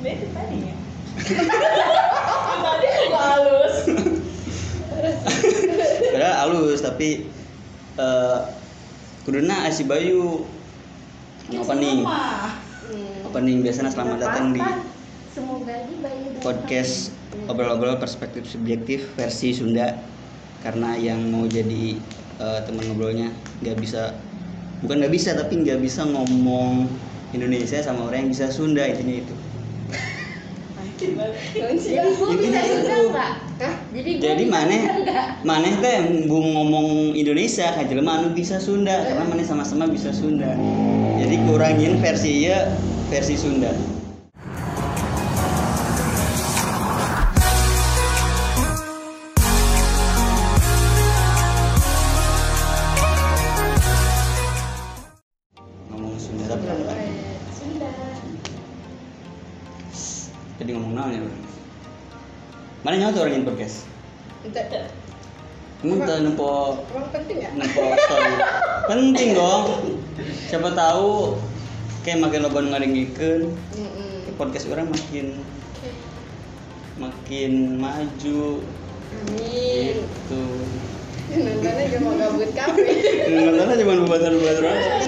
Tadi ya. Tadi juga halus. padahal halus tapi eh kuduna Asi Bayu. Opening Hmm. opening biasanya selamat datang di Semoga podcast obrol-obrol perspektif subjektif versi Sunda. Karena yang mau jadi eh, teman ngobrolnya nggak bisa bukan nggak bisa tapi nggak bisa ngomong Indonesia sama orang yang bisa Sunda intinya itu Jadi gue bisa itu. nggak? Jadi jadi mana mana teh bung ngomong Indonesia kan jelema anu bisa Sunda karena mana sama-sama bisa Sunda jadi kurangin versi ya versi Sunda mana nyawa tuh orang yang podcast Ente, Emang tuh nempo emang penting ya? nempo story penting dong siapa tahu kayak makin loba ngaringikeun Mm-mm. podcast orang makin makin maju Amin. gitu Nontonnya cuma gabut kafe. nontonnya cuma buatan-buatan aja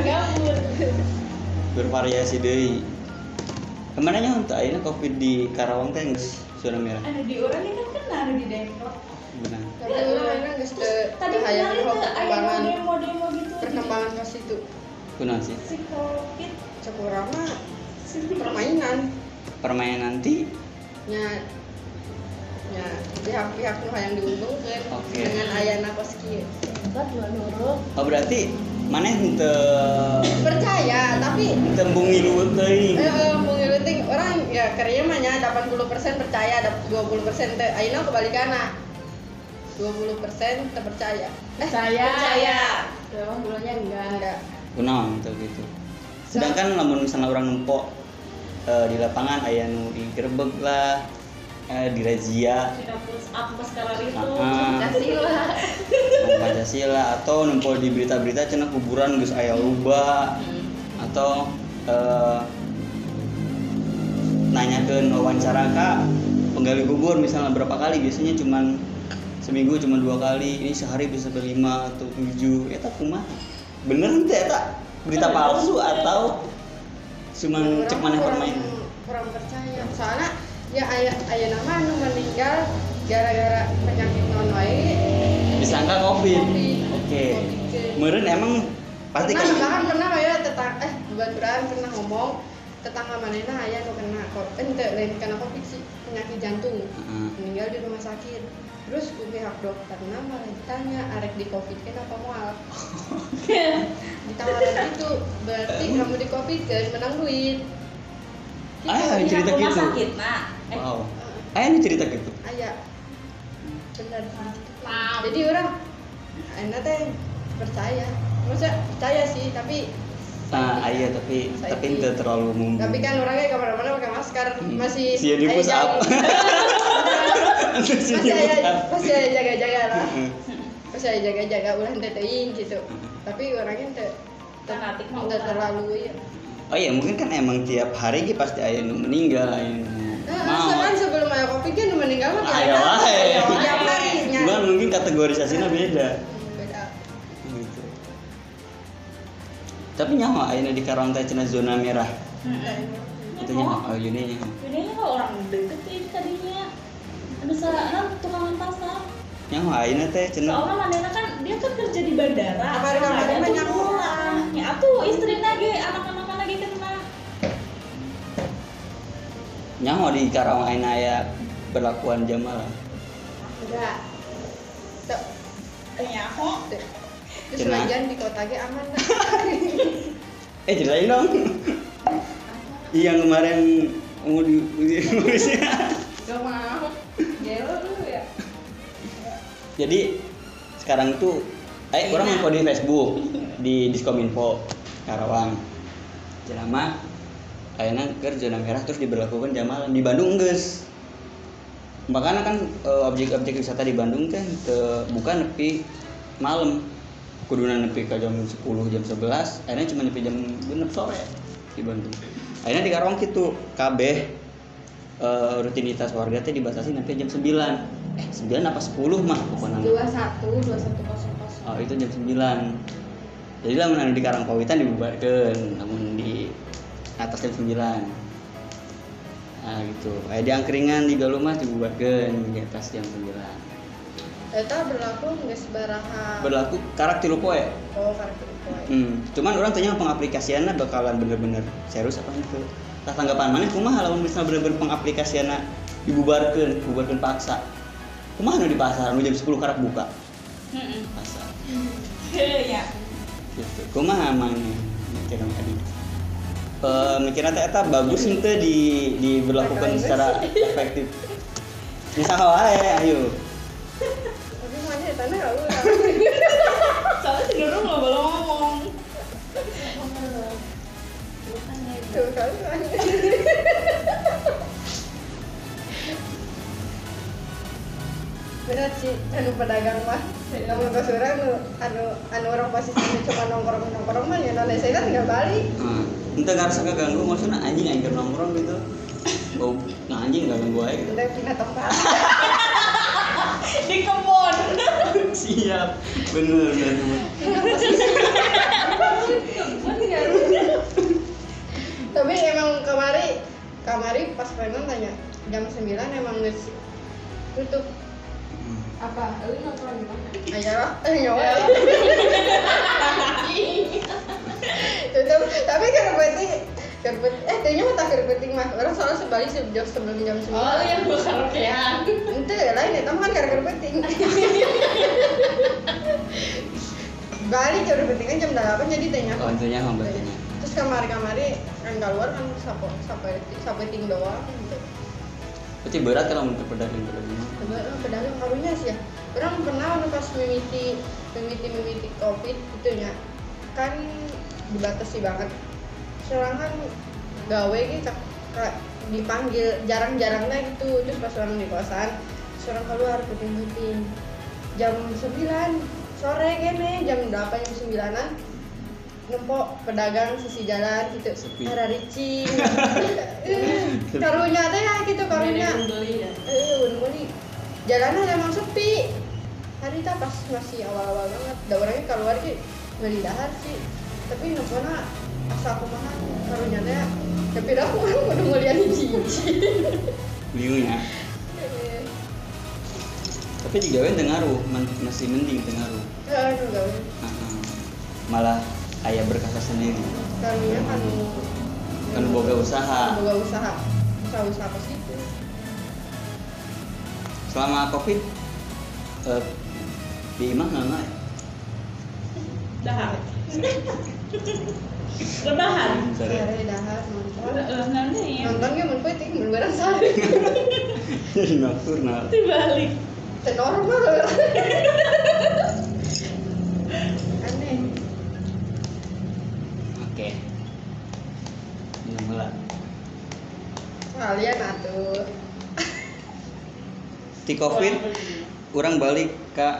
Gabut. bervariasi deh ke mana untuk akhirnya covid di Karawang geus zona merah Ada di orang ini kan kena ada di Depok. benar Tapi mana geus teu Tadi hayang kemarin ada perkembangan demo-demo gitu. perkembangan ke situ. kunaon sih Si covid. Mah permainan permainan nanti nya nya pihak-pihak nu hayang diuntungkeun Oke. dengan ayana kos kieu. Enggak dua oh berarti mana ente Percaya, tapi ente bungilu teuing Eh, eh, orang ya kerja mah nya 80% percaya, ada 20% teh ayeuna kebalikanna. 20% teu percaya. Eh, Percaya. percaya. Memang dulunya enggak. Enggak. kunaon tuh gitu sedangkan lamun misalnya orang nempok eh, di lapangan aya nu digerebek lah eh, dirazia Kita push up pas kala itu. Ah. Pancasila. Pancasila. Atau nempel di berita-berita cenah kuburan geus aya luba atau eh, nanyakeun wawancara kak penggali kubur misalnya berapa kali? Biasanya cuman seminggu cuma dua kali. Ini sehari bisa ke lima atau tujuh. Ya tak kumaha? Bener ente eta? Berita palsu atau cuman cek mana permainan? Kurang percaya. Soalnya ya aya aya nama nu meninggal gara-gara penyakit non wae. disangka covid Covid. oke Covid. meren emang pasti pernah, kan bahkan pernah ya tetang eh baturan pernah ngomong tetangga manena aya nu kena covid ente lain kena covid sih penyakit jantung Heeh. meninggal di rumah sakit terus ku pihak dokter malah ditanya arek di covid kenapa mual ditawarin itu berarti kamu di covid kan menang duit Ah, Pihak cerita rumah gitu. sakit, nah. Eh, wow eh ini cerita gitu ayah benar jadi orang enak teh percaya maksudnya percaya sih tapi Nah, iya tapi Saya tapi itu terlalu mumbu. tapi kan orangnya ke mana-mana pakai masker Hmm. masih Sia di push up. masih up. masih aya jaga-jaga lah Heeh. masih aya jaga-jaga ulah teh teuing gitu tapi orangnya mah udah ulah. terlalu ya Oh iya mungkin kan emang tiap hari ki pasti aya nu meninggal aya nu Nah, maut. kan sebelum aya covid kan meninggal mah Aya wae. tiap hari. Cuman mungkin kategorisasinya beda. Beda. Gitu. Tapi nyawa ayeuna di Karawang teh cenah zona merah. Itu nyawa oh ini nyawa. Ini kalau orang deket ini tadinya bisa kan tukangan pasar. Nyawa ayeuna teh cenah Soalnya Mandana kan dia kan kerja di bandara. Kabar- kabar Makanya mah tuh nyawa. pulang. Ya tuh istrinya ge anak-anak nyawa di Karawang ayeuna aya berlakuan jamaah. Enggak. Tuh, Nyaho. Terus lagian di kota ge aman? Eh ceritain dong. Iya yang kemarin mau di Indonesia. Gak mau. Gelo dulu ya. Jadi sekarang tuh, eh orang info di Facebook di Diskominfo Karawang. Jelama ayeuna keur zona merah terus diberlakukan jam malam di Bandung geus. Makanya kan eh, objek-objek wisata di Bandung teh teu bukan nepi malam. Kuduna nepi ke jam 10 jam 11, akhirnya cuma nepi jam 6 sore di Bandung. akhirnya di Karawang gitu KB eh, rutinitas warga teh dibatasi sampai jam 9 eh 9 apa 10 mah pokoknya. Dua satu dua satu kosong kosong. Oh itu jam 9 jadi lamun anu di Karangpawitan dibubarkan. Namun atas jam 9 nah gitu kayak di angkringan di Galuma dibubarkan di atas jam 9 Eta berlaku nggak sebaraha berlaku karakter poe oh karakter poe Hmm, cuman orang tanya pengaplikasiannya bakalan bener-bener serius apa itu? Tah tanggapan mana kumaha lamun bisa bener-bener pengaplikasiannya dibubarkan, dibubarkan paksa. Kumaha nu di pasar nu jam 10 karak buka Heeh. pasar. Ke ya. Gitu. Kumaha mang mikir tadi. Mikirnya teh eta bagus henteu di diberlakukan secara efektif. Bisa wae ayo. tapi mana tanah nggak ulang Soalnya si Nurul nggak boleh ngomong. tuh kan berat sih anu pedagang mah namun pas orang anu anu orang posisinya cuma nongkrong nongkrong mah ya nolnya saya tinggal balik Nah, ente ngerasa keganggu maksudnya anjing anjing nongkrong gitu. Oh, nah anjing gak ganggu aja gitu. pindah tempat Di kebun. Siap, bener bener. tapi emang kemari kamari pas preman tanya jam 9 emang geus tutup Apa? Lu nongkrong di mana? lah eh nyawa tutup tapi kerbeting kerbet eh kayaknya mah tak kerbeting mah orang soalnya sebalik sejauh sebelum jam 9 Oh, yang gue karaokean. Ente lain ya, kan gara kerbeting balik ke kerbeting kan jam 8 jadi tanya Oh, intinya sama berarti. terus kamari-kamari kan keluar kan sapo sampai sampai ting doang gitu Berarti berat kalau untuk pedagang pedagang. Coba lo pedagang karunya sih ya. Orang pernah pas mimiti mimiti mimiti covid gitu nya kan dibatasi banget. Serangan gawe gitu kayak dipanggil jarang-jarang lah gitu. Terus pas orang di kosan seorang keluar puting-puting jam 9 sore gini jam 8 jam 9an nempok pedagang sisi jalan gitu. Sepi. ada ricing karunya teh ya gitu karunya. Beli ya. eh beli jalanan emang sepi. Hari itu pas masih awal-awal banget. Da orangnya keluar sih beli dahar sih tapi nepona asa aku mah karunya teh tapi dah aku kan udah mulia hiji Bingung ya. Tapi di gawe dengaruh, man- masih mending dengaruh. ya Malah ayah berkasa sendiri. karunya kan Kan boga usaha. boga usaha usaha usaha apa sih Selama covid eh, di imah nggak nggak ya? Rebahan. Hari dahar nonton Eh, nanti ya. nonton gak mun penting mun barang sari Jadi nocturnal. Dibalik. Teu normal aneh Oke. Ini mulai. kalian atuh Di covid, orang balik ke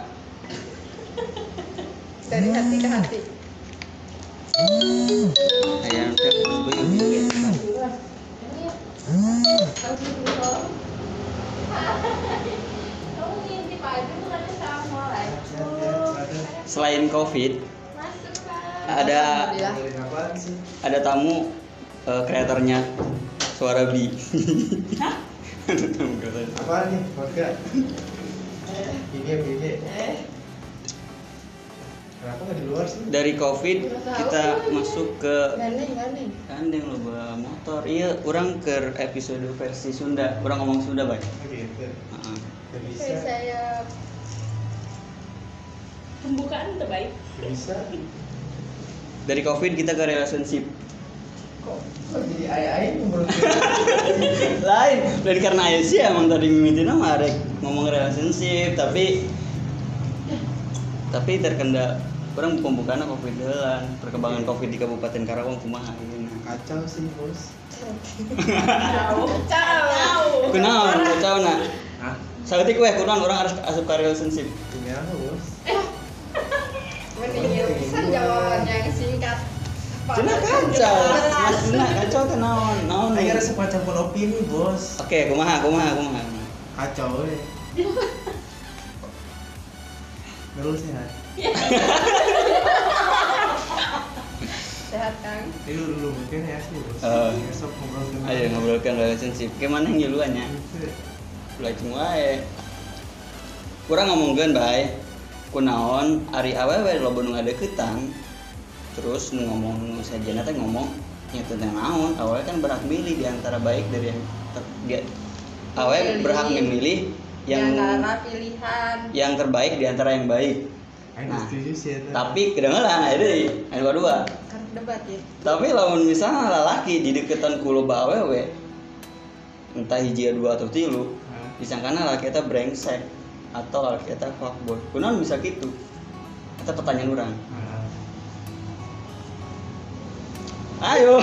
dari hati ke hati Selain covid, Masuk kan. ada ada tamu eh, kreatornya suara bi. Apaan nih? Vodka? Gigi, gigi. Kenapa nggak di luar sih? Dari covid kita masuk ke gandeng gandeng Gandeng loba motor. Iya, orang ke episode versi Sunda. Orang ngomong Sunda. Oh, gitu. Heeh. Nggak bisa. Oke, saya Pembukaan terbaik. Bisa. Dari Covid kita ke relationship. Kok, kok jadi ayah-ayah Lain, lain karena ayah sih emang tadi mimitin mah arek ngomong relationship, tapi tapi terkendala orang pembukaan Covid heula. Perkembangan Covid di Kabupaten Karawang kumaha ini. Kacau sih, bos. Ciao. Ciao. Kunaon kacau na? Hah? Saeutik weh kunaon orang harus asup ka relationship. Gimana, bos? mending pisan jawabannya yang singkat Cina kacau mas Cina kacau teh naon naon Ayo rasa macam pun opini bos. oke kumaha kumaha kumaha Kacau eh. Terus sehat. sehat dulu mungkin ya sih bos. Eh. Besok ngobrol dengan. ayo ngobrolkan relationship gimana yang duluannya Ulah cuma eh kurang ngomongin baik kunaon ari awewe lo nu ngadeukeutan terus nu ngomong nu sajana teh ngomong ya tentang naon awewe kan berhak milih di antara baik dari yang ter- dia awewe Milih. berhak memilih yang yang antara pilihan yang terbaik di antara yang baik Nah, itu. tapi kedengeran ada kedua karena debat ya. Tapi lamun misalnya lalaki di deketan ku loba awewe entah hiji dua atau tilu Hah? disangkana laki kita brengsek atau laki kita fuckboy. Kunaon bisa gitu? Itu pertanyaan orang Ah. ayo.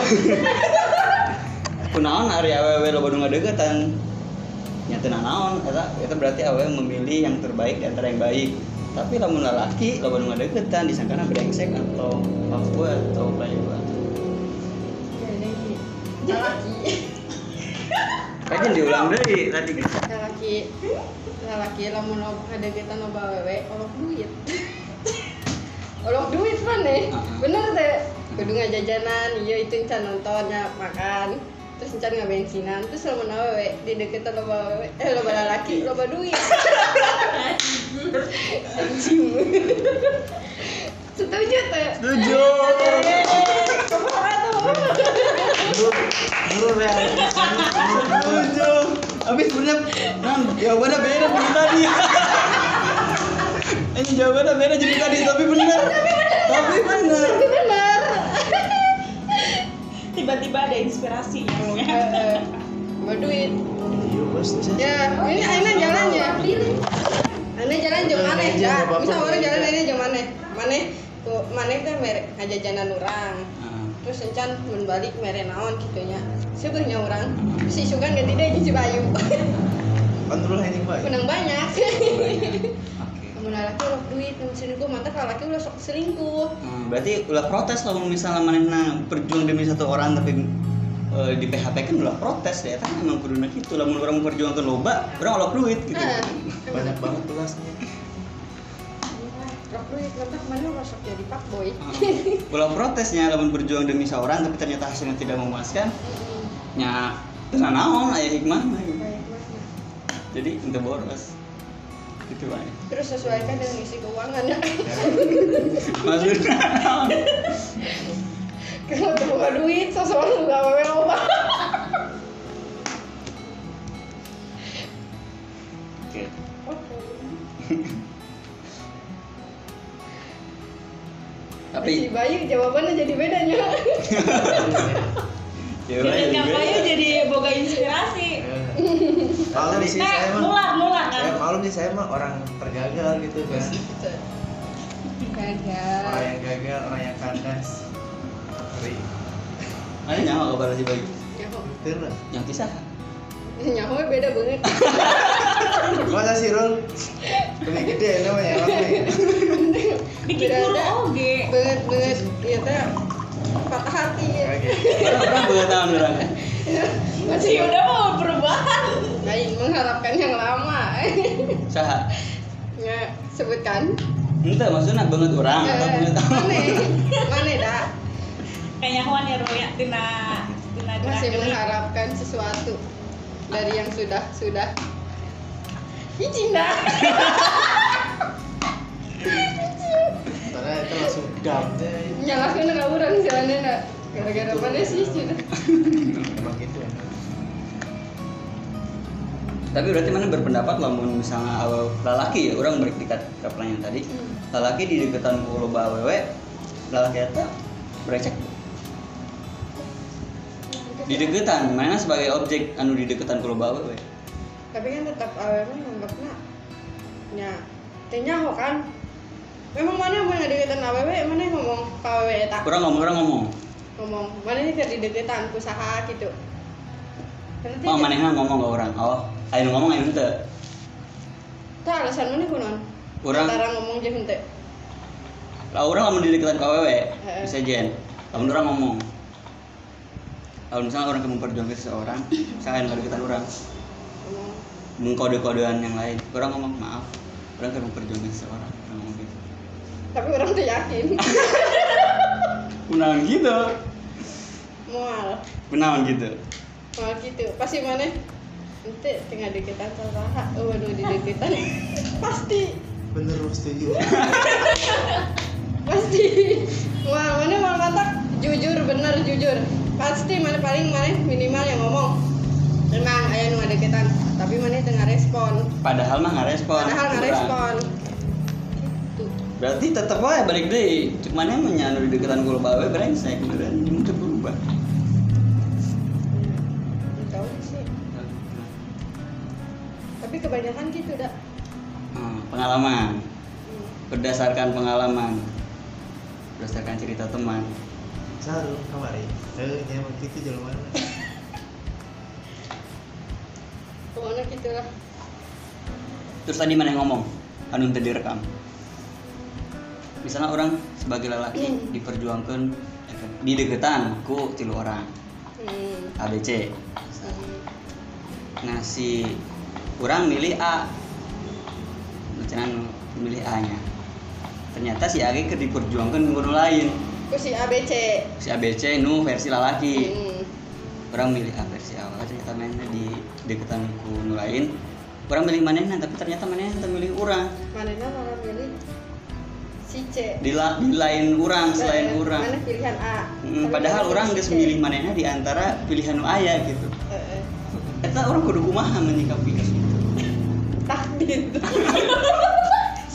Kunaon ari awewe loba nu ngadeukeutan nyata naon? Eta eta berarti awewe memilih yang terbaik di antara yang baik tapi lamun lalaki loba nu ngadeukeutan disangkana brengsek atau fuckboy atau playboy laki Kayaknya diulang deh tadi. Laki laki lamun lo lo bawewe olok duit. Olok duit mana? Bener teh kudu ngajajanan iya itu encan nontonnya makan terus encan ngabensinan terus lamun awewe di deketan lo bawewe eh lo laki lo duit anjing setuju teh Setuju. Dulu dulu realistis. Setuju. Tapi sebenarnya kan jawabannya beda dari tadi. Ini jawabannya beda jadi tadi tapi benar. Tapi benar. tapi bener tiba-tiba ada inspirasi ngomongnya Eh, bawa duit Iya bos. ya ini Aina jalan ya? Aina jalan jam mana? ya bisa orang jalan Aina jam mana? Mana? Tuh mana kan mere ngajajanan orang. Ah, terus encan mun balik mere naon gitunya sebenarnya orang. Si sugan ganti deh di Bayu Kan dulu ini banyak. Banyak. Mun laki ulah duit mun selingkuh. Mantap kalau laki ulah sok selingkuh. Hmm, berarti ulah protes lah kalau misalnya mana berjuang demi satu orang tapi eh, di PHP kan ulah protes ya. Kan emang kudu gitu lah mun orang memperjuangkan loba orang olah duit gitu. Nah, Banyak banget tugasnya. Rok duit mantap. Mana ulah sok jadi pak boy. Ah, ulah protesnya lamun berjuang demi seorang tapi ternyata hasilnya tidak memuaskan. Nya tenan naon aya hikmah. Jadi untuk boros gitu aja terus sesuaikan dengan isi keuangan. Ya maksudnya? Kalau tuh buka duit sesuatu gak apa apa oke. Si tapi Bayu jawabannya jadi bedanya. Ya jadi beda. Bayu jadi boga inspirasi Maklum sih eh saya mah. mulan mulan kan Ya, maklum nih saya mah orang tergagal gitu kan. Orang Gagal. yang gagal, orang yang kandas. Ngeri. ada nyawa kabar si. Betul lah. yang kisah Nyaho beda banget. Masa sih Rul? Lebih gede namanya Beda guru oge Banget banget. Iya teh patah hati ya. Oke. orang orang buat tahun orang masih udah mau Aing mengharapkan yang lama. sah Ya, sebutkan. Ente maksudnya banget orang atau Eh, banget Mana? Mana dah? kayaknya Juan ya Ru ya tina tina Masih mengharapkan sesuatu dari yang sudah sudah. Izin dah. Karena itu langsung dam deh. Nyalakan ke orang sih. Gara-gara mana sih sudah. Emang gitu ya. Tapi berarti mana berpendapat lamun misalnya awal lalaki ya? Orang balik dekat ke pertanyaan tadi. Lalaki di deketan ku loba awewe lalaki eta brengsek di deketan mana sebagai objek anu di deketan ku loba awewe Tapi kan tetap awalnya nganggapnya nya teh nyaho kan. Memang mana yang mana deketan awewe, mana yang ngomong ke awewe eta? orang ngomong orang ngomong. Ngomong, mana yang ke di deketan ku saha gitu. Karena teh oh manehna ngomong ke orang. Oh ayo ngomong ayo ente Tah alasan mana kunon? Urang- Antara ngomong jeung henteu. lah orang lamun di deketan ku awewe Heeh. bisa jen. Lamun orang ngomong. Kalau misalnya orang yang memperjuangkan seseorang saya nggak deketan orang. Mengkode-kodean yang lain. Orang ngomong maaf orang kan memperjuangkan seseorang. Orang ngomong gitu. Tapi orang tuh yakin. Kenalan gitu. Mual. Kenalan gitu. Mual gitu. Pasti mana nanti tengah deketan sama oh waduh di deketan pasti. Bener setuju. Pasti. Mual mana mual mantap jujur bener jujur. Pasti mana paling mana minimal yang ngomong. Emang ayah nu deketan tapi mana tengah respon. Padahal mah nggak respon. Padahal nggak respon. Gitu berarti tetap aja balik deh. Cuman yang menyandur di deketan gue bawa brengsek. Beneran ini tuh berubah tapi kebanyakan gitu dah Hmm, pengalaman. Hmm. berdasarkan pengalaman. Berdasarkan cerita teman. Saru kemarin eh nyamuk itu jalan mana pokoknya gitulah. Terus tadi mana yang ngomong? Anu tadi direkam misalnya orang sebagai lelaki Hmm. diperjuangkan di deketan ku tilu orang. Hmm. ABC Hmm. nah si orang milih A. Misalnya milih A nya ternyata si A keur diperjuangkan ke nu lain. Ku si ABC si ABC nu versi lalaki. Hmm. orang milih A versi awal ternyata mainnya di deketan ku nu lain. Orang milih manehna tapi ternyata manehna teu milih orang manehna malah milih si C. Di, la- di lain orang selain Eh, orang mana pilihan A? Hmm, padahal mana orang C. milih manehna di antara pilihan nu aya gitu. Eh, eh. eta orang kudu kumaha menyikapi kasus itu takdir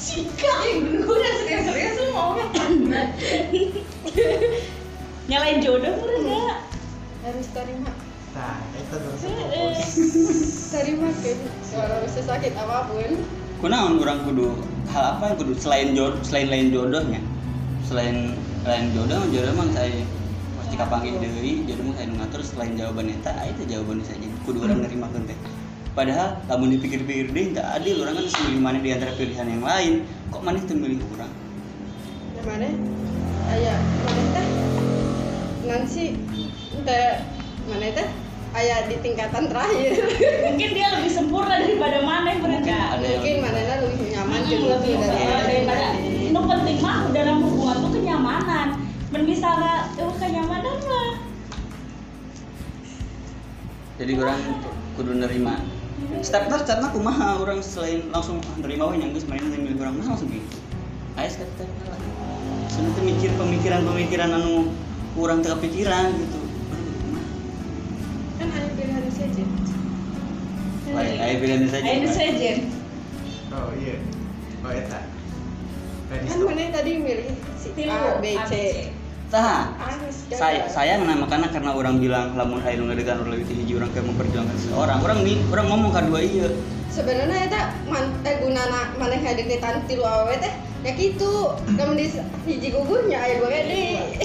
Sika, gue udah serius-serius lu ngomong Nyalain jodoh udah enggak? harus terima. Nah itu terus Eh, terima kan walau sesakit apa pun. Kunaon orang kudu hal apa yang kudu selain jodoh selain lain jodohnya? Selain lain jodoh jodoh mah saya pasti kapanggih deui. Jodoh mah saya nu ngatur selain jawaban eta teh jawaban saja kudu orang nerima teh padahal lamun dipikir-pikir deui teu adil orang kan geus milih mana di antara pilihan yang lain. Kok maneh teu milih urang yang mana? Ayah mana teh? Nanti teh mana teh? Ayah di tingkatan terakhir. Mungkin dia lebih sempurna daripada mana mereka. Yang mungkin mana lebih nyaman Hmm, lebih eh, daripada itu penting mah dalam hubungan tuh kenyamanan. Dan misalnya oh, kenyamanan mah jadi orang kudu nerima step mah kumaha orang selain langsung nerima we yang geus main teh milih urang masa langsung gitu. Aya step step lah Sebenarnya mikir pemikiran-pemikiran anu kurang teu kepikiran gitu. Kumaha. kan hanya pilihan saja lain aya pilihan saja Ayo sejen. Oh iya. Oh eta Ready kan mana tadi milih? Si A B C tah Anis, saya saya menamakannya karena orang bilang lamun nu ngadegan urang lebih hiji urang keur memperjuangkan seseorang. Orang nih orang ngomong kadua iya sebenarnya eta man eh gunana maneh deketan tilu awewe teh ya kitu. Lamun di hiji gugurnya aya dua gede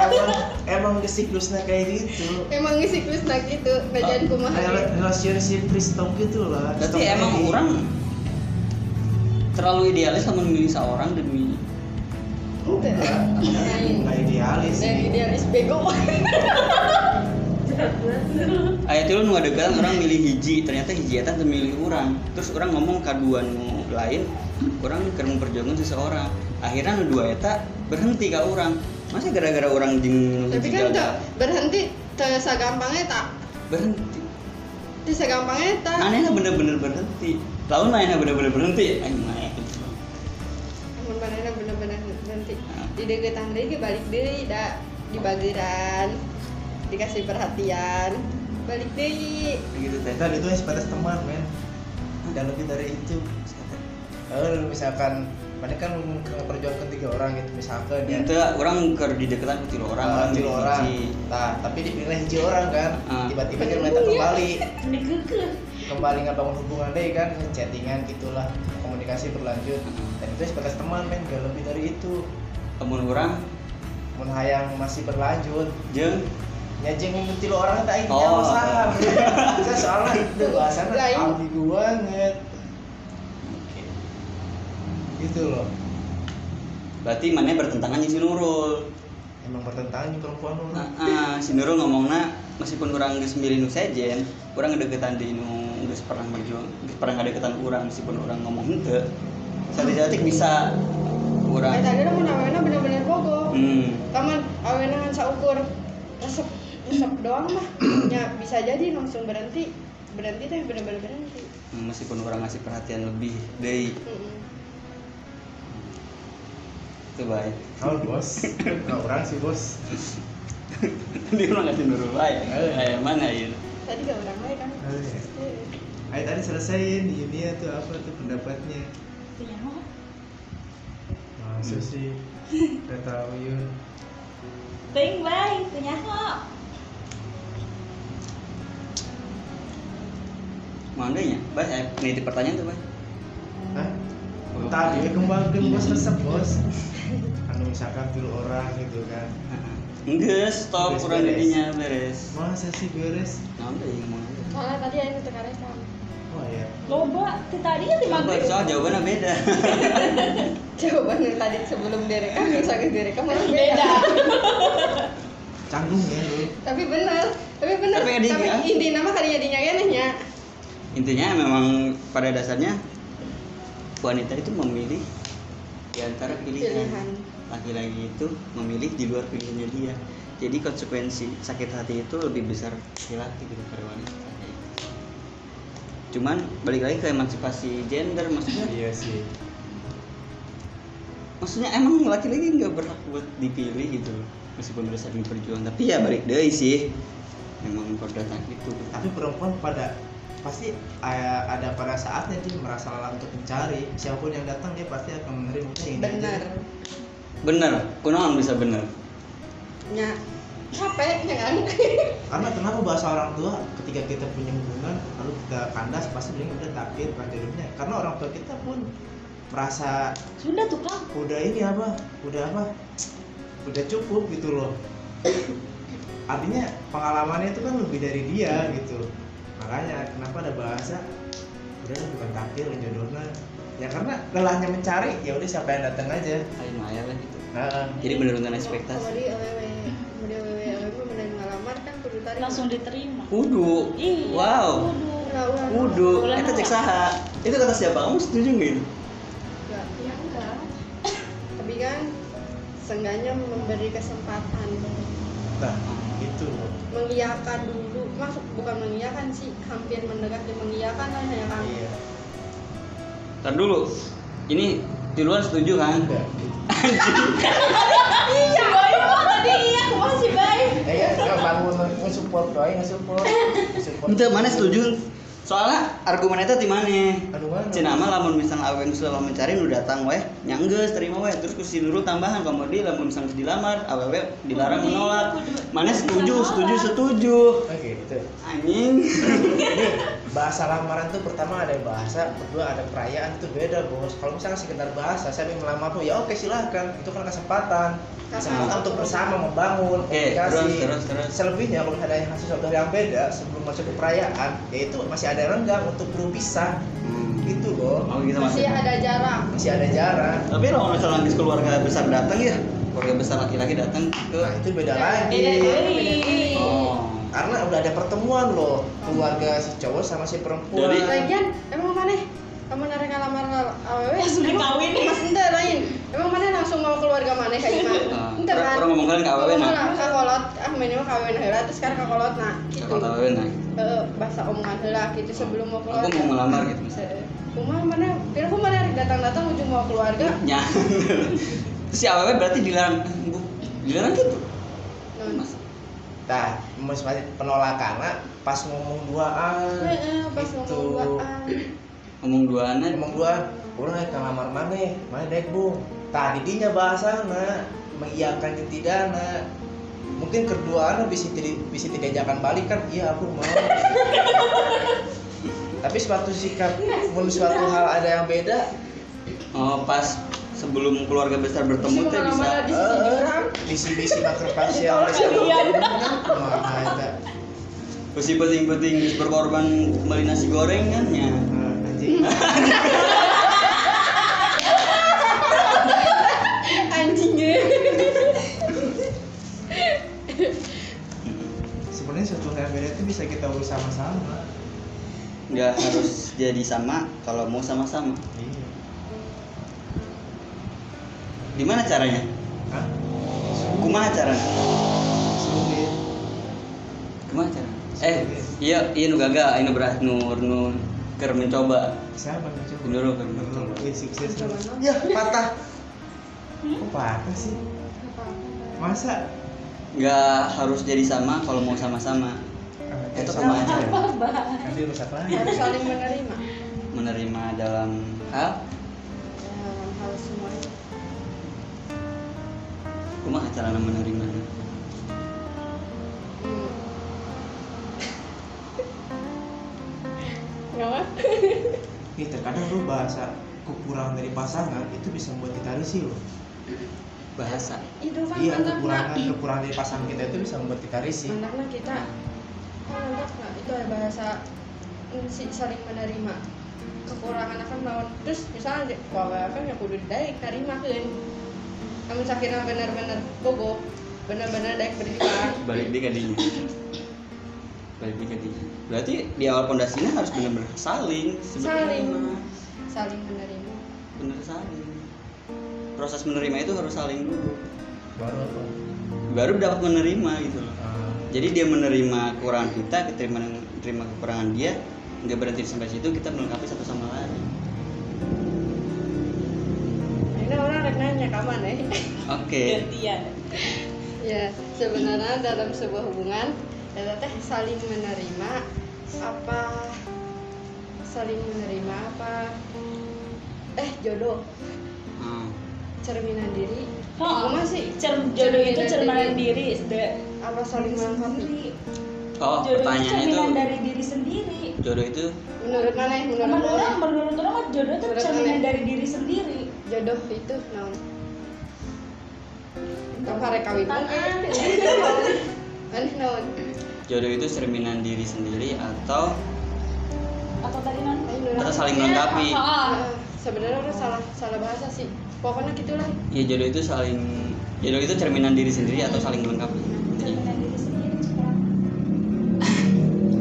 emang emang ke siklusnya kayak gitu. Emang ngisi siklusna gitu bajan kumaha relationship Kristong gitu lah Berarti emang orang terlalu idealis sama memilih seorang demi Ente. Lain. nggak idealis Dan sih idealis bego. Ayat itu nu orang milih hiji ternyata hiji eta milih orang. Terus orang ngomong kaduan nu lain orang keur memperjuangkan seseorang. Akhirnya nu dua eta berhenti ka orang. Masa gara-gara orang jeung nu tapi kan teu berhenti teu sagampangnya tak berhenti. Teu sagampangnya tak anehnya bener-bener berhenti. Lalu mainnya bener-bener berhenti di deketan deui ge balik deui da di bageran dikasih perhatian. Balik deui. Gitu teh dan itu sebatas teman men. Dan lebih dari itu Eh, misalkan mana kan memperjuangkan tiga orang gitu misalkan ya. Itu orang keur di deketan ku tilu orang orang tiga orang. nah tapi dipilih hiji orang kan. Ah. tiba-tiba dia mereka kembali. Dikekeh kembali ngebangun hubungan deh kan. Chattingan gitulah komunikasi berlanjut. Dan itu sebatas teman men gak lebih dari itu temun orang mun hayang masih berlanjut. Jeung nyajing tilu orang tak ini Oh. masalah saya soalnya itu bahasannya Lain. ambigu banget gitu loh. Berarti mana bertentangan si Nurul? Emang bertentangan dengan perempuan lu. Nah, ah, si Nurul ngomongnya meskipun orang geus milih nu sejen orang ngedeketan di nu geus pernah berjuang geus pernah ngadeketan orang meskipun orang ngomong henteu satu bisa kayak orang tadi lah mun awena bener-bener bogo hmm. Kaman awena ngan saukur. Resep resep doang mah. Ya bisa jadi langsung berhenti. Berhenti teh bener-bener berhenti. Meskipun orang ngasih perhatian lebih deh Mm-mm. itu baik. Kau bos, nggak orang sih bos. dia orang ngasih Nurul baik. Kayak mana ya? Tadi gak orang lain kan? Oh, iya. Eh, Ayo tadi selesaiin di dunia tuh apa tuh pendapatnya? Gak tahu yun. Ting bay, punya kok. Mana ya? Baik, saya nitip pertanyaan tuh, Bay. Hah? Tadi kembangin bos resep bos. Anu misalkan dulu orang gitu kan. Enggak, stop kurang beres. jadinya beres. Masa sih beres? Nanti ya ngomong aja. soalnya tadi ada tukar Loba, tadi kan di Coba, maghrib. soal jawabannya beda. jawaban yang tadi sebelum direkam yang sakit direkam malah beda Beda. Canggung ya lu. tapi benar tapi benar Tapi tapi, inti nama kali jadinya nanya Intinya memang pada dasarnya wanita itu memilih di antara pilihan. pilihan Laki-laki itu memilih di luar pilihannya dia. Jadi konsekuensi sakit hati itu lebih besar laki-laki daripada wanita. Cuman balik lagi ke emansipasi gender maksudnya. Iya sih. maksudnya emang laki-laki nggak berhak buat dipilih gitu meskipun udah sering berjuang. Tapi ya balik deh sih. Memang perdata gitu Tapi perempuan pada pasti ada pada saatnya dia merasa lelah untuk mencari. Siapa pun yang datang dia pasti akan menerima. Benar. Aja. bener kunaon bisa bener nya capek ya kan? Karena kenapa bahasa orang tua ketika kita punya hubungan lalu kita kandas pasti bilang udah takdir takdirnya karena orang tua kita pun merasa Sudah tuh kang. udah ini apa? Udah apa? Udah cukup gitu loh. Artinya pengalamannya itu kan lebih dari dia gitu. Makanya kenapa ada bahasa udah bukan takdir jodohnya. Ya karena lelahnya mencari ya udah siapa yang datang aja. Ayo maya lah gitu. Nah, jadi menurunkan kalau ekspektasi Langsung diterima. kudu Iya. wow. kudu. Itu cek saha itu kata siapa? Kamu setuju nggak itu. Ya enggak. tapi kan seenggaknya memberi kesempatan. Nah itu loh mengiyakan dulu. Maksud bukan mengiyakan sih hampir mendekati mengiyakan lah ya kan iya. Ntar dulu. Ini di luar setuju kan? Enggak Iya, ya nggak bangun nge-support doang nge-support nge-support itu mana setuju? Soalnya argumennya di mana? Cina mah lamun misalnya aweng selalu mencari nu datang weh nyangges terima weh terus kusi Nurul tambahan kamu di lamun misalnya dilamar awewe dilarang menolak. Mana setuju? Setuju setuju. Oke gitu. Anjing bahasa lamaran tuh pertama ada bahasa kedua ada perayaan itu beda bos. Kalau misalnya sekedar bahasa saya ingin melamar tuh ya oke silahkan itu kan kesempatan. Kesempatan untuk bersama membangun Oke, komunikasi. terus, terus, terus. selebihnya kalau ada yang sesuatu yang beda sebelum masuk ke perayaan yaitu masih ada renggang untuk berpisah Hmm. gitu loh oh gitu masih ada jarak masih ada jarak tapi kalau misalnya habis keluarga besar datang ya keluarga besar laki-laki datang ke nah itu beda Ya, lagi. Beda oh karena udah ada pertemuan loh keluarga si cowok sama si perempuan. Jadi- lagian emang mana kamu narik ngelamar aww Langsung emang- dikawin. mas ente lain. Emang mana langsung mau keluarga mana kayak gimana? Ah, ente orang- kan? orang ngomongkan ke awewe, nah. Ngomong lah, kakolot. Ah minimal kawin heula terus sekarang kakolot nah gitu. Kalau tahu nah Eh, bahasa omongan heula gitu sebelum mau keluar aku mau melamar gitu misalnya Kumah mana, pilih kumah mana datang-datang ujung mau keluarga. ya. Si awewe berarti dilarang eh, bu. Dilarang gitu? Non. Mas, Nah, penolakan nah, pas ngomong duaan Heeh, pas gitu. ngomong duaan. ngomong duaan ngomong duaan orang yang kamar mana? Mana dek bung? Tadi dinya bahasana mengiyakan nah mungkin keduaan bisa tidak bisa tidak jangan balik kan? Iya aku mau. Tapi suatu sikap mun suatu hal ada yang beda. Oh pas sebelum keluarga besar bertemu teh bisa misi-misi eh, makrofasial Besi oh, penting-penting berkorban beli nasi goreng kan ya. Anjing. Anjing Sebenarnya suatu hal beda itu bisa kita urus sama-sama. Nggak harus jadi sama kalau mau sama-sama. Iya gimana caranya? Hah? kumaha caranya? Sulit. Kumaha caranya? Eh iya iya nu gagal. Ini berat nur nur. Ker mencoba. Siapa yang coba Nurul kan, Nurul. Wih, sukses. Ya patah. Kok patah sih? Masa? Nggak harus jadi sama kalau mau sama-sama. Ah, Itu sama aja. Apa, nanti rusak lagi? Harus saling menerima. Menerima dalam hal kumaha cara menerimanya hmm. nggak nih terkadang lu bahasa kekurangan dari pasangan itu bisa membuat kita risih loh. Bahasa? Itu kan iya mantap kekurangan kekurangan dari pasangan kita itu bisa membuat kita risih. Mantapnya kita. Oh, mantap nak itu ada bahasa si saling menerima. Kekurangan akan lawan terus misalnya bahwa kan ya kudu daik nerima kan kamu sakitnya benar-benar bogo benar-benar daik berjuang balik di kadinya balik di kadinya berarti di awal pondasinya harus benar-benar saling. Saling. mah. saling menerima. Bener saling. Proses menerima itu harus saling. Dulu baru apa? Baru dapat menerima gitu loh. Ah, jadi dia menerima kekurangan kita kita menerima kekurangan dia nggak berhenti sampai situ kita melengkapi satu sama lain nanya kapan ya oke Gantian. ya sebenarnya dalam sebuah hubungan ya teh saling menerima apa saling menerima apa eh jodoh Hmm. cerminan diri Oh, Gua masih cer- jodoh itu cerminan diri, de- apa saling melengkapi sendiri. oh Jodoh itu pertanyaannya itu cerminan dari diri sendiri. jodoh itu menurut mana menurut Menurut orang orang, menurut orang jodoh itu Menurut cerminan mana? dari diri sendiri. Jodoh itu naon tanpa rekawin aneh naon jodoh itu cerminan diri sendiri atau Apa tadi non? atau saling melengkapi. Ah, Ah, sebenarnya orang salah salah bahasa sih. Pokoknya gitulah. Ya jodoh itu saling jodoh itu cerminan diri sendiri atau saling melengkapi? Cerminan diri sendiri.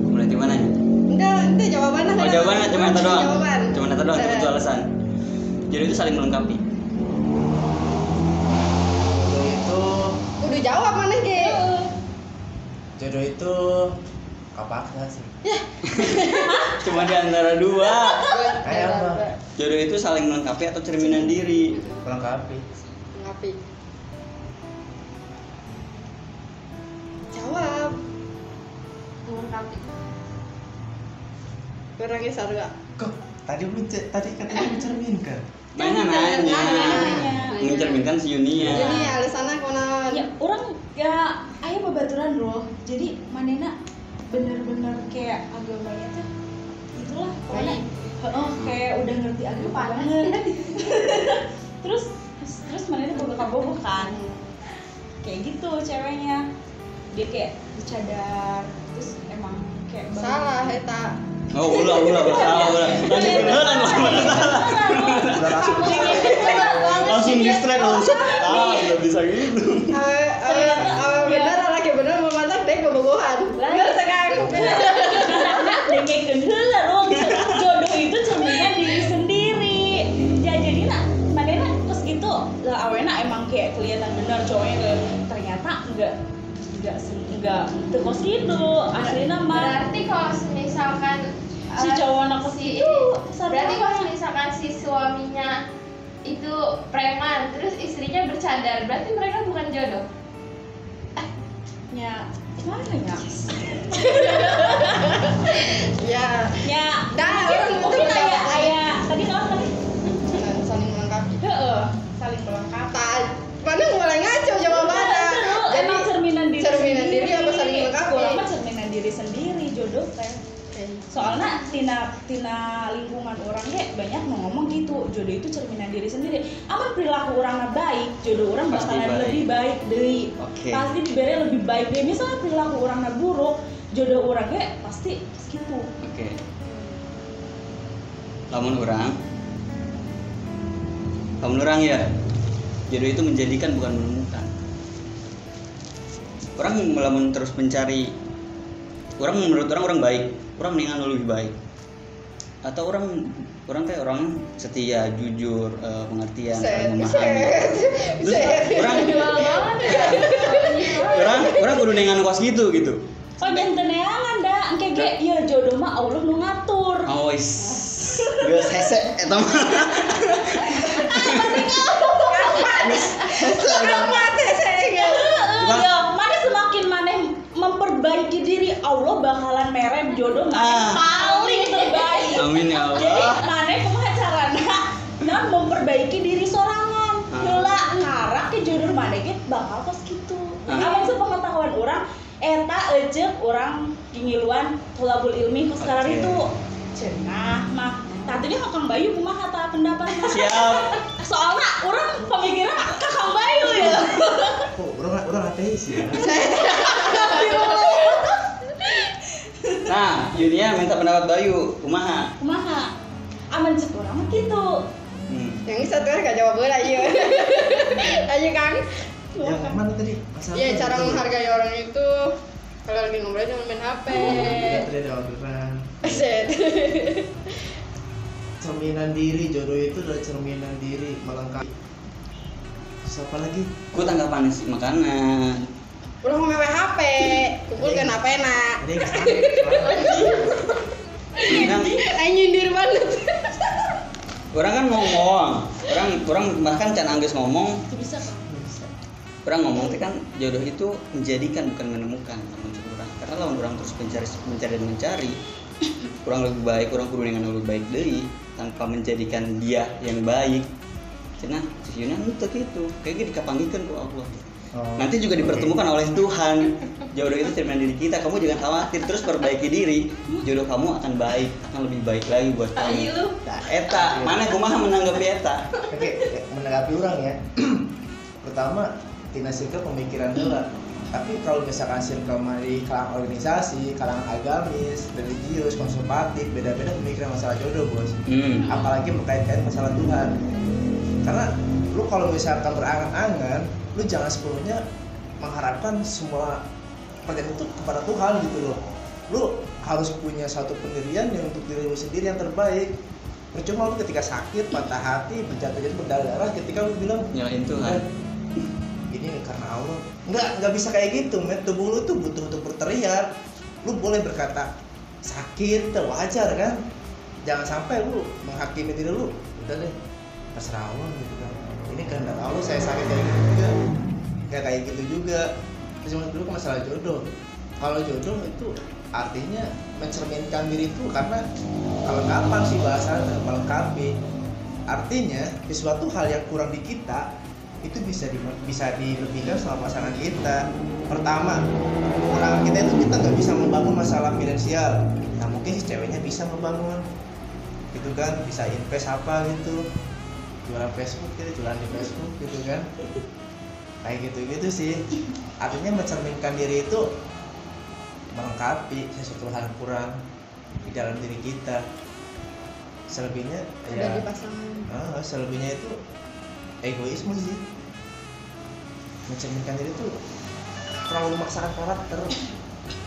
mulai di mana ya? Enggak itu jawabannya oh jawabannya cuma itu doang? cuma itu doang itu alasan jodoh itu saling melengkapi. Jodoh itu udah jawab mana ge jodoh itu kapaknya sih. Cuma di antara dua. Kayak apa? jodoh itu saling melengkapi atau cerminan diri. Melengkapi. Ngapi jawab. Melengkapi. Orangnya sarua kok tadi belum ce- tadi katanya mencerminkan nanya Nanya. mencerminkan si Yunia jadi alasannya konon. Ya, orang ya ayah babaturan loh. Jadi manena bener-bener kayak agamanya tuh itulah pokoknya. Oh, kayak udah ngerti agama banget. terus terus manena boga kabogo kan. Kayak gitu ceweknya. Dia kayak bercadar terus emang kayak salah eta oh ulah ulah bersalah ulah lanjut beneran lah udah. Langsung langsung langsung. Ah nggak bisa gitu. Awe awe awe bener lagi bener mau mantap deh bobogohan Lah sekarang dengerin heula dong. Jodoh itu cerminan diri sendiri. Ya jadi nak manena pas gitu lah awena emang kayak kelihatan benar cowoknya ternyata enggak enggak se- enggak tekos itu aslinya mah. Berarti kalau misalkan si eh, cowok anak si itu berarti kalau misalkan si suaminya itu preman terus istrinya bercadar berarti mereka bukan jodoh? Ya gimana ya. Ya ya Dah, mungkin, orang mungkin itu Soalnya tina tina lingkungan orang ya banyak mau ngomong gitu jodoh itu cerminan diri sendiri. Aman perilaku orangnya baik, jodoh orang Pasti bakalan baik. lebih baik dari Oke. pasti diberi lebih baik dari misalnya perilaku orangnya buruk, jodoh orangnya pasti segitu. oke lamun orang lamun orang ya jodoh itu menjadikan bukan menemukan orang melamun terus mencari orang menurut orang orang baik orang mendingan lebih baik. Atau orang orang teh orang setia jujur eh, pengertian Set, saling memahami. Terus orang ya. orang orang kudu nengan kos gitu gitu. Oh jangan teneangan dah engke ge. Ya jodoh mah Allah nu ngatur. Oh is geus hese eta mah. Hese eta mah. Cuma- ya mana semakin mana memperbaiki diri Allah bakalan merem jodoh mana Ah. paling terbaik. Amin ya jadi Allah mana kumaha carana nah memperbaiki diri sorangan. Ah. heula ngarak ke jodoh mana ge bakal pas gitu. Ah. amun sepengetahuan orang eta ejek orang kingiluan tolabul ilmi ku sekarang Oke. itu. Cenah mah. Tadinya kakang Bayu kumaha ta pendapatnya siap. Soalnya orang pemikiran kakang Bayu ya. Kok orang orang ateis ya nah Yunia minta pendapat Bayu kumaha? Kumaha? Aman cek orang mah gitu hmm. yang ini satu gak jawab bola iya. Ayo kang yang mana tadi? Masalah Iya cara menghargai orang itu kalau lagi ngobrol jangan main HP. Tidak tadi ada orderan. Set. cerminan diri jodoh itu adalah cerminan diri melengkapi. Siapa lagi? Ku tanggapan sih makanan Mau main HP, kumpulkan HP nak. ada. Yang ke sana Kan Ayo nyindir banget. orang kan ngomong. Orang orang bahkan can angges ngomong. Itu bisa kan orang ngomong teh kan jodoh itu menjadikan bukan menemukan namun orang karena lawan orang terus mencari mencari dan mencari kurang lebih baik kurang kudu dengan lebih baik dari tanpa menjadikan dia yang baik. Cina sihuna itu gitu. Kayak gitu dikapanggikan ku Allah Oh. nanti juga dipertemukan oleh Tuhan. Jodoh itu cerminan diri kita. Kamu jangan khawatir. Terus perbaiki diri. Jodoh kamu akan baik. Akan lebih baik lagi buat kamu. Nah, eta. Mana kumaha menanggapi eta? Oke menanggapi orang ya. Pertama tina circle pemikiran dulu. Tapi kalau misalkan circle mah di kalangan organisasi kalangan agamis religius konservatif beda-beda pemikiran masalah jodoh bos. Hmm. apalagi berkait-kait masalah Tuhan. Karena lu kalau misalkan berangan-angan lu jangan sepenuhnya mengharapkan semua pekerjaan itu kepada Tuhan gitu loh. Lu harus punya satu pendirian yang untuk diri lu sendiri yang terbaik. Percuma lu ketika sakit patah hati berjatuh-jatuh berdarah ketika lu bilang nyalain Tuhan. Ini karena Allah. Nggak nggak bisa kayak gitu men tubuh lu tuh butuh untuk berteriak. Lu boleh berkata sakit itu wajar kan? Jangan sampai lu menghakimi diri lu. Udah deh terserah Allah gitu ini kehendak Allah saya sakit kayak gitu juga. Nggak kayak gitu juga. Terus dulu kan masalah jodoh. Kalau jodoh itu artinya mencerminkan diri itu karena kalau kapan sih bahasanya melengkapi. Artinya sesuatu hal yang kurang di kita itu bisa di, bisa dilebihkan sama pasangan kita. Pertama kekurangan kita itu kita nggak bisa membangun masalah finansial. Nah mungkin si ceweknya bisa membangun. Gitu kan bisa invest apa gitu jualan Facebook gitu jualan di Facebook gitu kan kayak gitu gitu sih artinya mencerminkan diri itu melengkapi sesuatu hal yang kurang di dalam diri kita selebihnya Ada ya di pasangan. Ah, selebihnya itu egoisme sih. Mencerminkan diri itu terlalu memaksakan karakter.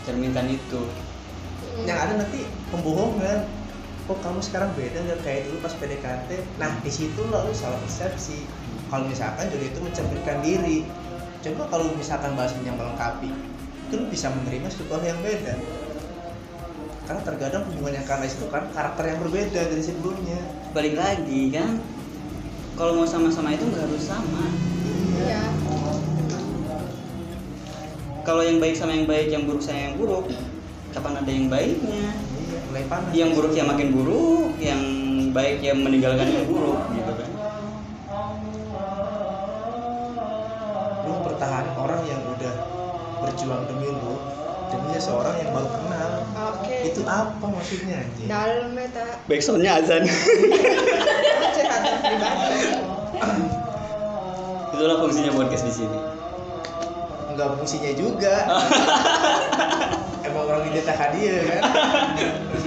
cerminkan itu Yang ada nanti pembohongan. Kok kamu sekarang beda nggak kayak dulu pas PDKT? Nah di situ lah lu salah persepsi. Kalau misalkan jodoh itu mencerminkan diri. Coba kalau misalkan bahasan yang melengkapi, itu lu bisa menerima sesuatu yang beda. Karena terkadang hubungan yang karena itu kan karakter yang berbeda dari sebelumnya. balik lagi kan kalau mau sama-sama itu nggak harus sama Iya. kalau yang baik sama yang baik yang buruk sama yang buruk kapan ada yang baiknya Mulai panas. yang buruk ya makin buruk yang baik yang meninggalkan yang buruk gitu kan. Lu pertahanin orang yang udah berjuang demi lu demi seorang yang baru kenal. Oke. itu apa maksudnya anjing? Dalam meta backsoundnya azan. Itulah fungsinya podcast di sini. Nggak fungsinya juga. Emang orang ini tak hadiah kan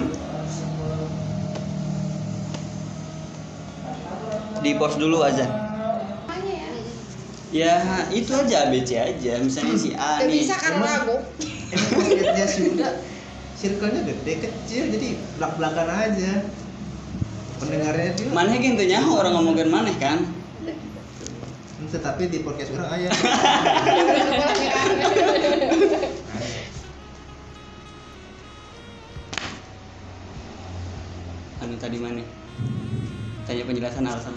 di pause dulu azan ya. ya itu aja ABC aja misalnya si A nih bisa karena ragu. emang si Uda circle-nya gede kecil jadi belak belakan aja pendengarnya dia Maneh gitu nyaho orang ngomongin maneh kan. tetapi di podcast orang ayah Anu tadi maneh. Tanya penjelasan alasan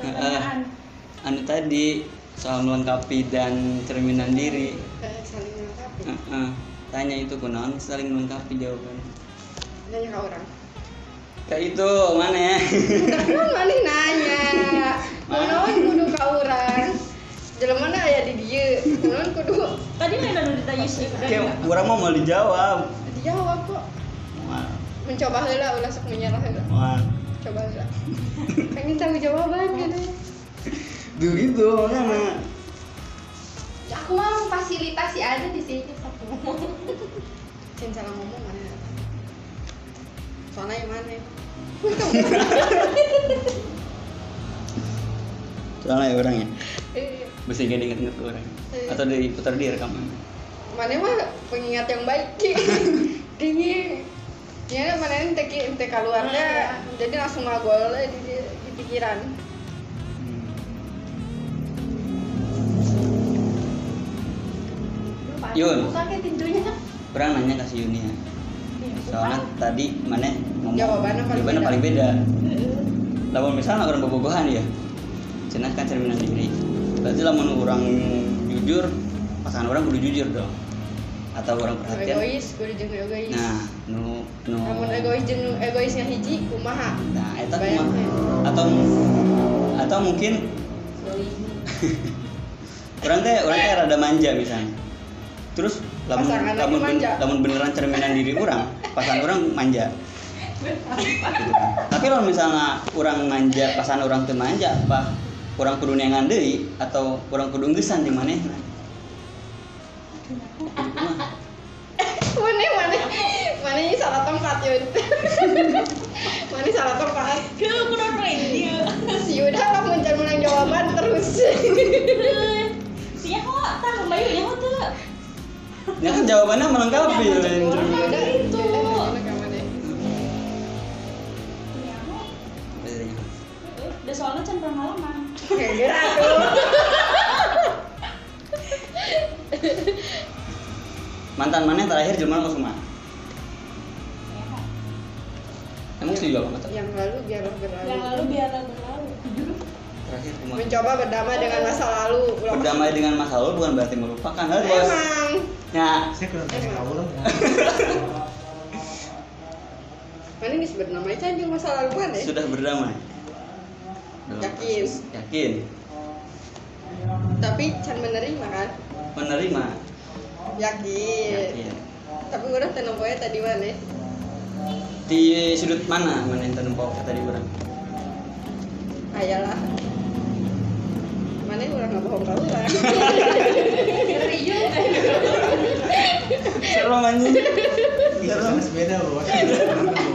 oh orang Heeh. anu tadi soal melengkapi dan cerminan diri. Eh, saling melengkapi Heeh. Tanya itu kunaon saling melengkapi jawaban. nanya ke orang Kayak itu mana ya? mana nanya Naon kudu ka urang jelema na aya di dieu naon kudu Tadi mana udah ditanya sih? Kayak orang mau mau dijawab. dijawab kok mencoba heula ulah sok menyerah wah. Coba heula pengen tahu jawaban gitu gitu mana? Ya, aku mau fasilitasi aja di sini aku ngomong Cin salah ngomong mana soalnya yang mana? Soalnya ya orang ya. Eh, Bisa gak diinget-inget ke orang. Atau diputar di rekaman. mana mah pengingat yang baik ini ya mana ini teki teh keluarnya jadi langsung ngagol di, di, di pikiran Yun. Buka ke pintunya. Orang nanya ke si Yuni ya. Soalnya tadi mana ngomong Jawabannya paling jawabannya beda. paling beda. Lamun misalnya orang bobogohan ya. Cenah kan cerminan diri. Berarti lamun orang jujur, pasangan orang kudu jujur dong. Atau orang perhatian. egois gue jeung egois Nah, nu nu namun egois jeung nu egoisnya hiji kumaha Nah, eta Bayangkeun. kumaha? Atau atau mungkin orang teh orang teh rada manja misalnya. Terus lamun lamun, ben- lamun beneran cerminan diri orang, pasangan orang manja. Gitu kan. Tapi kalau misalnya orang manja, pasangan orang tuh manja, apa orang kudu neangan deui atau orang kudu gesan di mana mana mana ini salah tempat yun mana salah tempat Kalau aku udah radio. si udah lah mencari menang jawaban terus Siapa kok tak kembali ya kok tuh. Ya kan jawabannya melengkapi Ya. Ya, Udah soalnya can pengalaman. Atuh. Mantan mana yang terakhir jelema kok apa kata? yang lalu biarlah berlalu Yang lalu biarlah berlalu. Terakhir mencoba berdamai dengan masa lalu ulang Berdamai dengan masa lalu bukan berarti melupakan harus bos. emang Ya, saya kurang kamu dong mana ini berdamai aja jeung masa lalu mana ya sudah berdamai. Dalam Yakin. proses- Yakin. tapi can menerima kan Menerima. yakin, Yakin. tapi udah tenemponya tadi mana Di sudut mana mana yang tanam pokok tadi orang? ayalah mana orang nggak bohong kau lah ngeri juga Seru anjing. bisa Seru. beda bos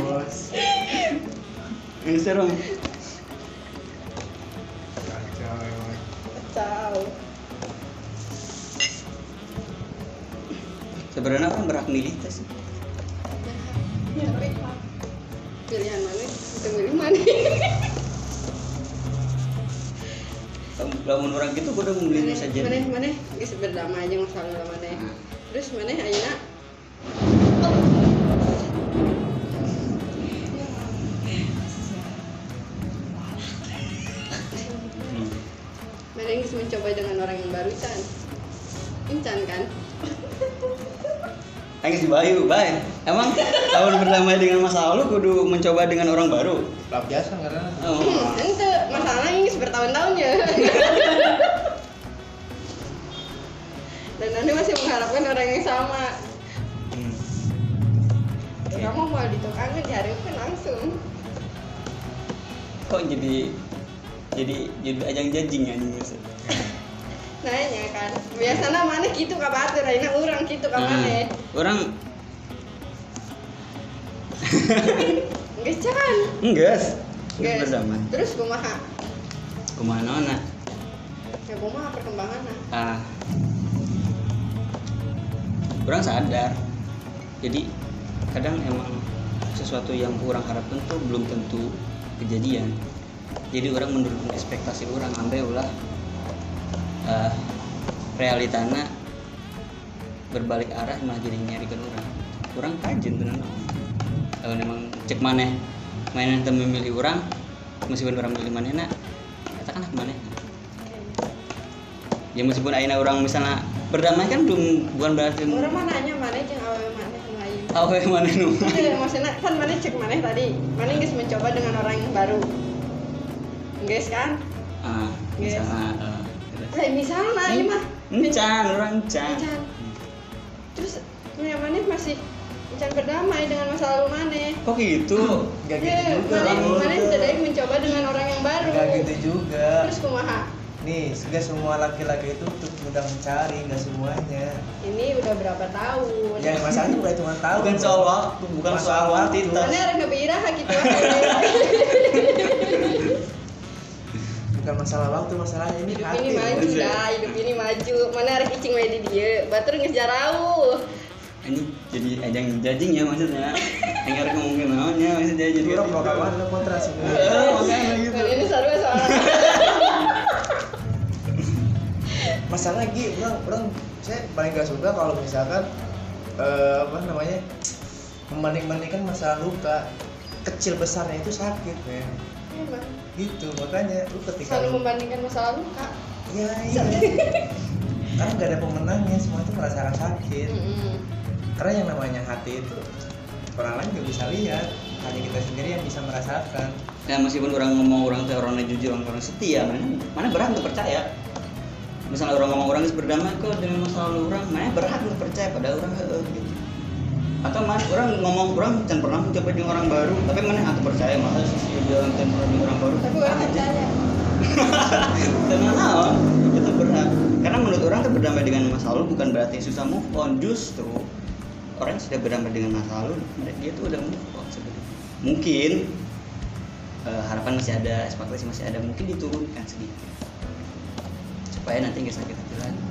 bos Ini seru. kacau. Sebenarnya kan berhak milih tes. Pilihan mana? Kita milih mana? Lamun orang gitu kudu Mana? saja. Mana? Mana? Geus berdamai aja masalah mana? Nah. Terus mana? Ayeuna Hmm. mana yang mencoba dengan orang yang baru Chan? Incan kan? Ayo si Bayu, Bay. Emang tahun berdamai dengan masa lalu kudu mencoba dengan orang baru. lah biasa karena Oh. Hmm, ente masalahnya ini bertahun-tahun ya. Dan nanti masih mengharapkan orang yang sama. Hmm. Kamu mau ditukangin diharapkan langsung. Kok jadi jadi jadi ajang jajing ya anjing Mas? Nanya kan, biasanya mana gitu ka batur, ayeuna urang gitu ka Nah, mana? orang Geus can. enggak. Enggak berdamai. Terus kumaha? Kumaha nona? Ya kumaha perkembanganna? Ah. orang sadar jadi kadang emang sesuatu yang kurang harapkan tuh belum tentu kejadian jadi orang menurunkan ekspektasi orang sampai ulah eh, realitana berbalik arah malah jadi nyarikan orang. Orang kajen bener. Kalau memang cek mana mainan teu memilih orang meskipun orang milih mana nak katakan mana ya meskipun aina orang misalnya berdamai kan belum bukan berarti orang mana nanya mana jeung awewe mana apa yang mana nu Iya, maksudnya kan mana cek mana tadi? Mana guys mencoba dengan orang yang baru? Guys kan? Ah misalnya eh, eh misalnya ini mah. Encan orang encan. Encan. terus punya mana masih encan berdamai dengan masa lalu mana kok gitu? Gak gitu Ya, juga mana mana sedang mencoba dengan orang yang baru. Gak gitu juga. Terus kumaha? Nih gak semua laki-laki itu tuh mudah mencari gak semuanya. Ini udah berapa tahun? Ya masalahnya bukan cuma tahu bukan soal waktu bukan soal waktu. mana orang ngebirah gitu bukan masalah waktu masalahnya ini hidup hati ini maju Iya. dah hidup ini maju. Mana arek icing wae di dia? Batur jarau ini jadi ajang judging ya maksudnya. Yang harus ngomongin namanya maksudnya jadi jadi orang bakal mana kontra sih. Eh, gitu. Ini seru soalnya. Masalah lagi orang orang saya paling gak suka kalau misalkan eh, apa namanya membanding-bandingkan masalah luka kecil besarnya itu sakit Emang. Gitu makanya lu ketika selalu lu- membandingkan masa lalu kak. Ya iya. Karena nggak ada pemenangnya semua itu merasakan sakit. Mm-mm. karena yang namanya hati itu orang lain nggak bisa lihat. Hanya kita sendiri yang bisa merasakan. Ya meskipun orang ngomong orang teh orangnya jujur orang orang setia mana mana berhak untuk percaya? Misalnya orang ngomong orang berdamai kok dengan masa lalu orang mana berhak untuk percaya pada orang heeh gitu atau mana orang ngomong orang jangan pernah mencoba dengan orang baru. Tapi mana atau percaya masa sih dia jangan pernah dengan orang baru? Tapi orang Aja. dengan naon itu berhak. Karena menurut orang tuh berdamai dengan masa lalu bukan berarti susah move on. Justru orang yang sudah berdamai dengan masa lalu dia tuh udah move on sebenarnya. Mungkin eh, harapan masih ada ekspektasi masih ada mungkin diturunkan sedikit. Supaya nanti nggak sakit hati lagi.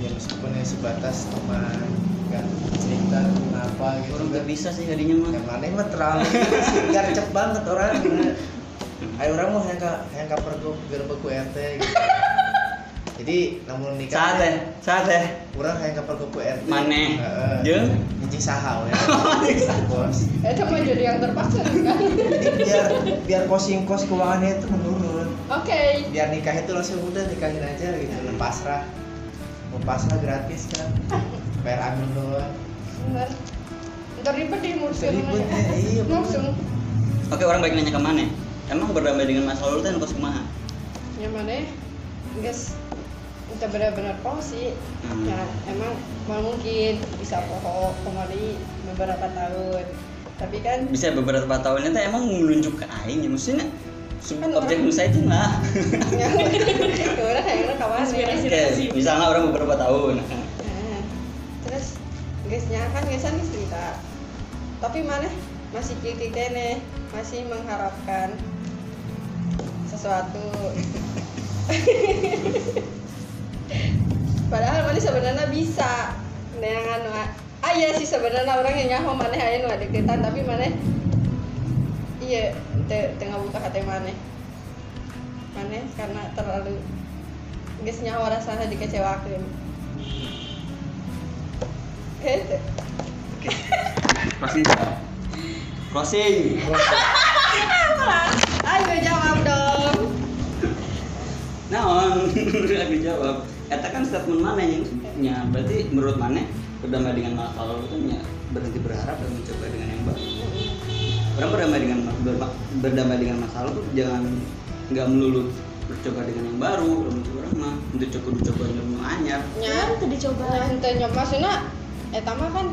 Ya meskipun sebatas teman nggak cerita kenapa gitu. Orang kan nggak bisa sih hadinya mah. Yang mana mah terlalu garcep banget orang. Ayo orang mau yang ka yang ka pergub gerbek ku RT gitu. jadi namun nikah saat teh saat teh orang yang ka pergub ku RT Maneh. Heeh. Jeung? Nyicing sahau ya. Bos. Eh cuma jadi yang terpaksa kan? Jadi biar biar kosing kos keuangannya itu menurun. Oke. Biar nikah itu langsung udah nikahin aja gitu. Pasrah. Mau pasrah gratis kan bayar angin doang. Bener ntar ribet di musuh Ribet ya, iya, langsung. Oke orang baik nanya ke mana emang berdamai dengan masa lalu teh kos kumaha? Yang mana guys kita benar-benar poho sih. Hmm. ya emang mal mungkin bisa poho kembali beberapa tahun. Tapi kan bisa beberapa tahunnya teh emang menunjuk ke aing ya maksudnya Kan objek orang- nu saya lah ya ya udah kayaknya kawan misalnya orang beberapa tahun guysnya kan guysnya nih cerita tapi mana masih kiki kene masih mengharapkan sesuatu. Padahal mana sebenarnya bisa. Dengan anu ah iya sih sebenarnya orang yang nyaho mana aya nu deketan tapi mana iya te, tengah buka hati mana mana karena terlalu geus nyaho rasanya dikecewakan Gitu. closing closing. Ayo jawab dong. naon? Udah dijawab eta kan statement mana yang ya berarti menurut mana? Berdamai dengan masa lalu itu ya berhenti berharap dan mencoba dengan yang baru. Orang berdamai dengan ber- berdamai dengan masa lalu tuh jangan nggak melulu bercoba dengan yang baru menurut orang mah untuk coba coba yang anyar. Ya, dicoba. nah, ente nyoba maksudnya eta mah kan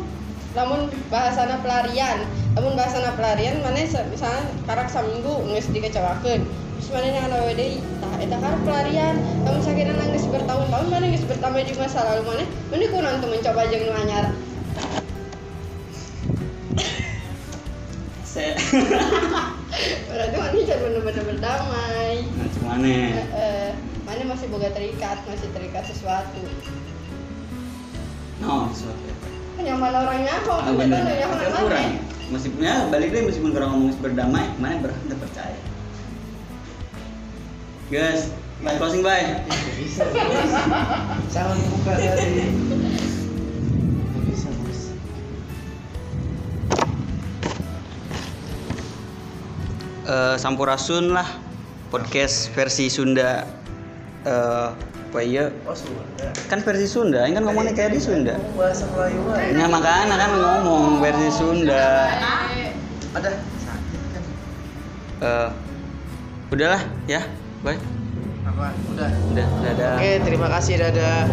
lamun bahasana pelarian. Lamun bahasana pelarian mana misalnya karak saminggu geus dikecewakeun terus mana yang anu deui tah eta karak pelarian. Lamun sakitna nangis bertahun-tahun mana geus bertambah di masa lalu mana? Mana kunaon teu mencoba jeung nu anyar berarti mana jangan bener-bener berdamai nah cuman Eh, mana masih boga terikat masih terikat sesuatu no sesuatu efek nyaman orangnya kok ah, bener. nyaman agak kurang. Meskipun ya balik deh meskipun kurang ngomong berdamai mana udah percaya. Guys bye closing bye. Salam buka dari bisa bos Eh, Sampurasun lah podcast versi Sunda. Eh apa iya? Oh Sunda kan versi Sunda ini kan ngomongnya kayak di Sunda. Bahasa Melayu nah makanya kan ngomong versi Sunda. Ada? Sakit kan Eh, udahlah ya. Bye. Apa? Udah. Udah dadah. Oke terima kasih dadah